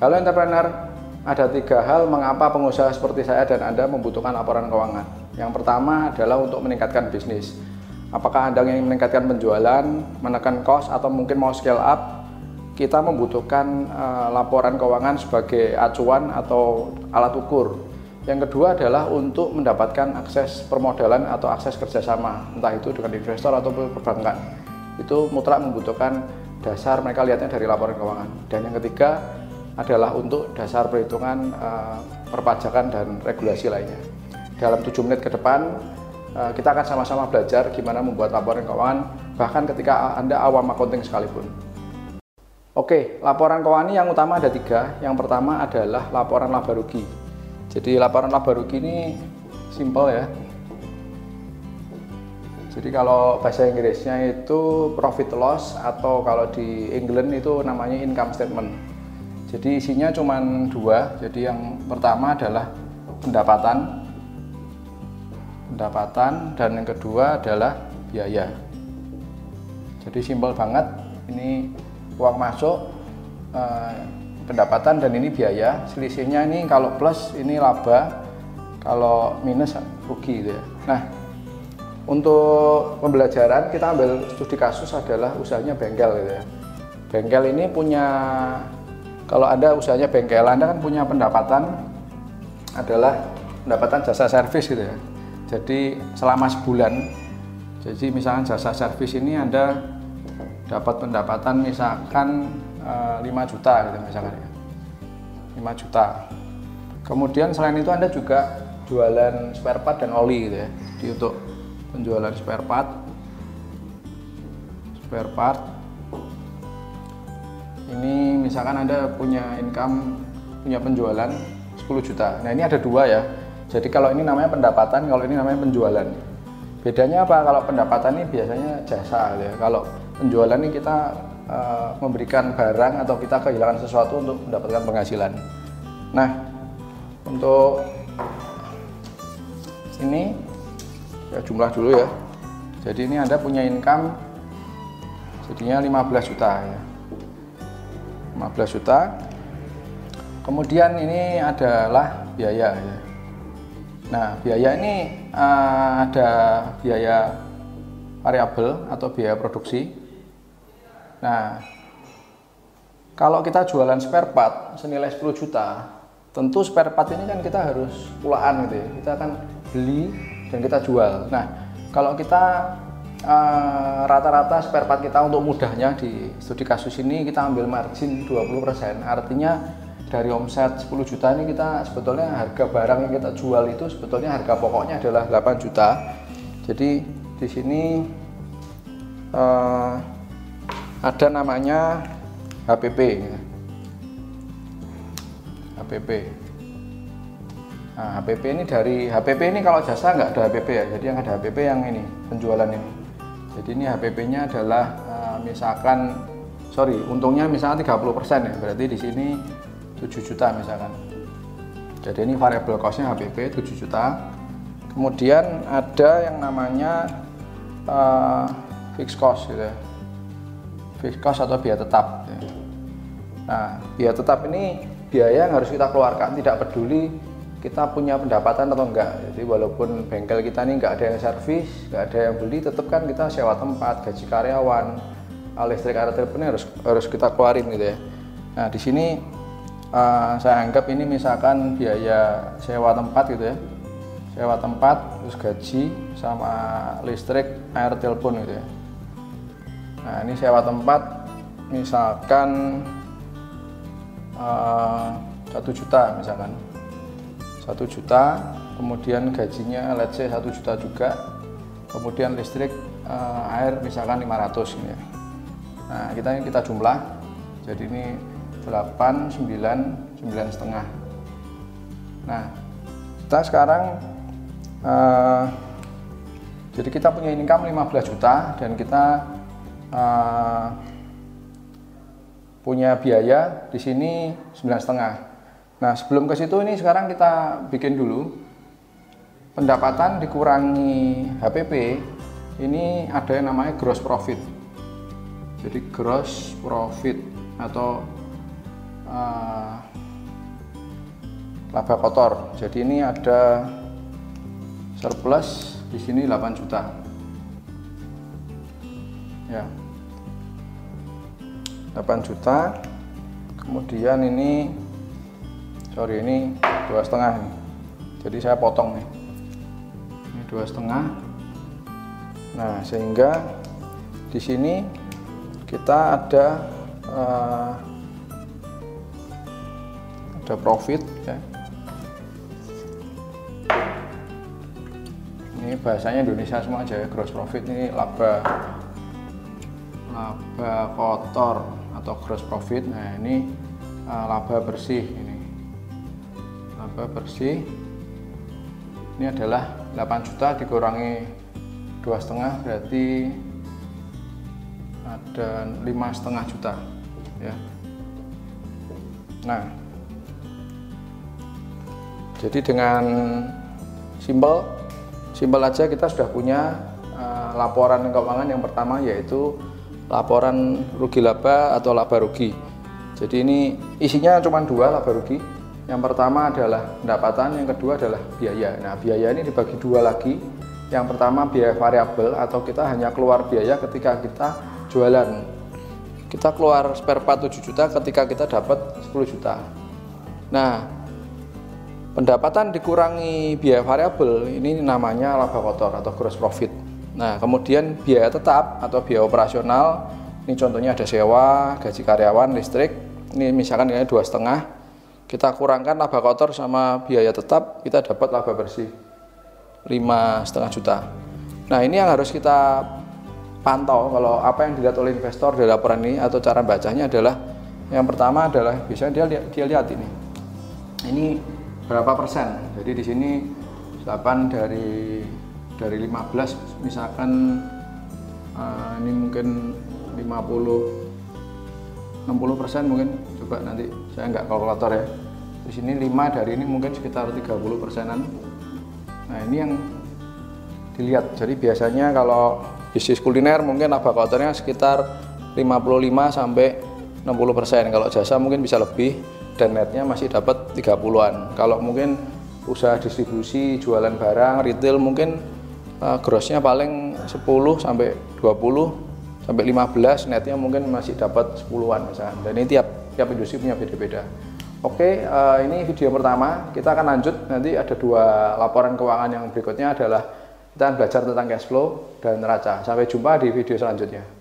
Halo entrepreneur, ada tiga hal mengapa pengusaha seperti saya dan Anda membutuhkan laporan keuangan. Yang pertama adalah untuk meningkatkan bisnis. Apakah Anda ingin meningkatkan penjualan, menekan cost, atau mungkin mau scale up? Kita membutuhkan uh, laporan keuangan sebagai acuan atau alat ukur. Yang kedua adalah untuk mendapatkan akses permodalan atau akses kerjasama, entah itu dengan investor atau perbankan. Itu mutlak membutuhkan dasar mereka lihatnya dari laporan keuangan. Dan yang ketiga adalah untuk dasar perhitungan uh, perpajakan dan regulasi lainnya. Dalam 7 menit ke depan uh, kita akan sama-sama belajar gimana membuat laporan keuangan bahkan ketika Anda awam accounting sekalipun. Oke, laporan keuangan yang utama ada tiga. Yang pertama adalah laporan laba rugi. Jadi laporan laba rugi ini simple ya. Jadi kalau bahasa Inggrisnya itu profit loss atau kalau di England itu namanya income statement. Jadi isinya cuma dua. Jadi yang pertama adalah pendapatan, pendapatan, dan yang kedua adalah biaya. Jadi simpel banget. Ini uang masuk, eh, pendapatan dan ini biaya. Selisihnya ini kalau plus ini laba, kalau minus rugi gitu ya. Nah, untuk pembelajaran kita ambil studi kasus adalah usahanya bengkel gitu ya. Bengkel ini punya kalau Anda usahanya bengkel, Anda kan punya pendapatan adalah pendapatan jasa servis gitu ya. Jadi selama sebulan, jadi misalkan jasa servis ini Anda dapat pendapatan misalkan e, eh, 5 juta gitu misalkan ya. 5 juta. Kemudian selain itu Anda juga jualan spare part dan oli gitu ya. Jadi untuk penjualan spare part spare part ini misalkan anda punya income punya penjualan 10 juta. Nah ini ada dua ya. Jadi kalau ini namanya pendapatan kalau ini namanya penjualan. Bedanya apa? Kalau pendapatan ini biasanya jasa ya. Kalau penjualan ini kita uh, memberikan barang atau kita kehilangan sesuatu untuk mendapatkan penghasilan. Nah untuk ini ya jumlah dulu ya. Jadi ini anda punya income jadinya 15 juta ya 15 juta. Kemudian ini adalah biaya ya. Nah biaya ini uh, ada biaya variabel atau biaya produksi. Nah kalau kita jualan spare part senilai 10 juta tentu spare part ini kan kita harus pulaan gitu ya. Kita akan beli dan kita jual. Nah, kalau kita rata-rata uh, spare part kita untuk mudahnya di studi kasus ini kita ambil margin 20%. Artinya dari omset 10 juta ini kita sebetulnya harga barang yang kita jual itu sebetulnya harga pokoknya adalah 8 juta. Jadi di sini uh, ada namanya HPP. HPP. Nah, HPP ini dari HPP ini kalau jasa nggak ada HPP ya. Jadi yang ada HPP yang ini penjualan ini. Jadi ini HPP-nya adalah uh, misalkan sorry, untungnya misalkan 30% ya. Berarti di sini 7 juta misalkan. Jadi ini variable cost-nya HPP 7 juta. Kemudian ada yang namanya uh, fixed cost gitu ya. Fixed cost atau biaya tetap. Ya. Nah, biaya tetap ini biaya yang harus kita keluarkan tidak peduli kita punya pendapatan atau enggak? Jadi walaupun bengkel kita ini enggak ada yang servis enggak ada yang beli tetap kan kita sewa tempat gaji karyawan. Listrik air telepon harus harus kita keluarin gitu ya. Nah di sini uh, saya anggap ini misalkan biaya sewa tempat gitu ya. Sewa tempat terus gaji sama listrik air telepon gitu ya. Nah ini sewa tempat misalkan uh, satu juta misalkan satu juta kemudian gajinya let's say satu juta juga. Kemudian listrik uh, air misalkan 500 ini ya. nah kita kita jumlah. Jadi ini 8 9 9 setengah. Nah kita sekarang uh, jadi kita punya income 15 juta dan kita uh, punya biaya di sini 9 setengah Nah, sebelum ke situ ini sekarang kita bikin dulu pendapatan dikurangi HPP. Ini ada yang namanya gross profit. Jadi gross profit atau uh, laba kotor. Jadi ini ada surplus di sini 8 juta. Ya. 8 juta. Kemudian ini sorry ini dua setengah nih. Jadi saya potong nih. Ini dua setengah. Nah sehingga di sini kita ada uh, ada profit ya. Ini bahasanya Indonesia semua aja ya, gross profit ini laba laba kotor atau gross profit. Nah, ini uh, laba bersih ini. Laba bersih. Ini adalah 8 juta dikurangi dua setengah berarti ada lima setengah juta ya. Nah jadi dengan simpel simpel aja kita sudah punya uh, laporan keuangan yang pertama yaitu laporan rugi laba atau laba rugi. Jadi ini isinya cuma dua laba rugi yang pertama adalah pendapatan yang kedua adalah biaya nah biaya ini dibagi dua lagi yang pertama biaya variabel atau kita hanya keluar biaya ketika kita jualan. Kita keluar spare part 7 juta ketika kita dapat 10 juta. Nah, pendapatan dikurangi biaya variabel ini namanya laba kotor atau gross profit. Nah, kemudian biaya tetap atau biaya operasional ini contohnya ada sewa, gaji karyawan, listrik. Ini misalkan ini dua setengah. Kita kurangkan laba kotor sama biaya tetap, kita dapat laba bersih. Lima setengah juta. Nah ini yang harus kita pantau kalau apa yang dilihat oleh investor dari laporan ini atau cara bacanya adalah yang pertama adalah bisa dia lihat, dia lihat ini. Ini berapa persen? Jadi di sini 8 dari dari 15 misalkan uh, ini mungkin 50 60 persen mungkin coba nanti saya nggak kalkulator ya di sini 5 dari ini mungkin sekitar 30 persenan Nah ini yang dilihat. Jadi biasanya kalau bisnis kuliner mungkin laba kotornya sekitar 55 sampai 60 persen. Kalau jasa mungkin bisa lebih dan netnya masih dapat 30-an. Kalau mungkin usaha distribusi, jualan barang, retail mungkin uh, grossnya paling 10 sampai 20 sampai 15 netnya mungkin masih dapat 10-an misalnya. Dan ini tiap tiap industri punya beda-beda. Oke, uh, ini video pertama. Kita akan lanjut nanti ada dua laporan keuangan yang berikutnya adalah kita akan belajar tentang cash flow dan neraca. Sampai jumpa di video selanjutnya.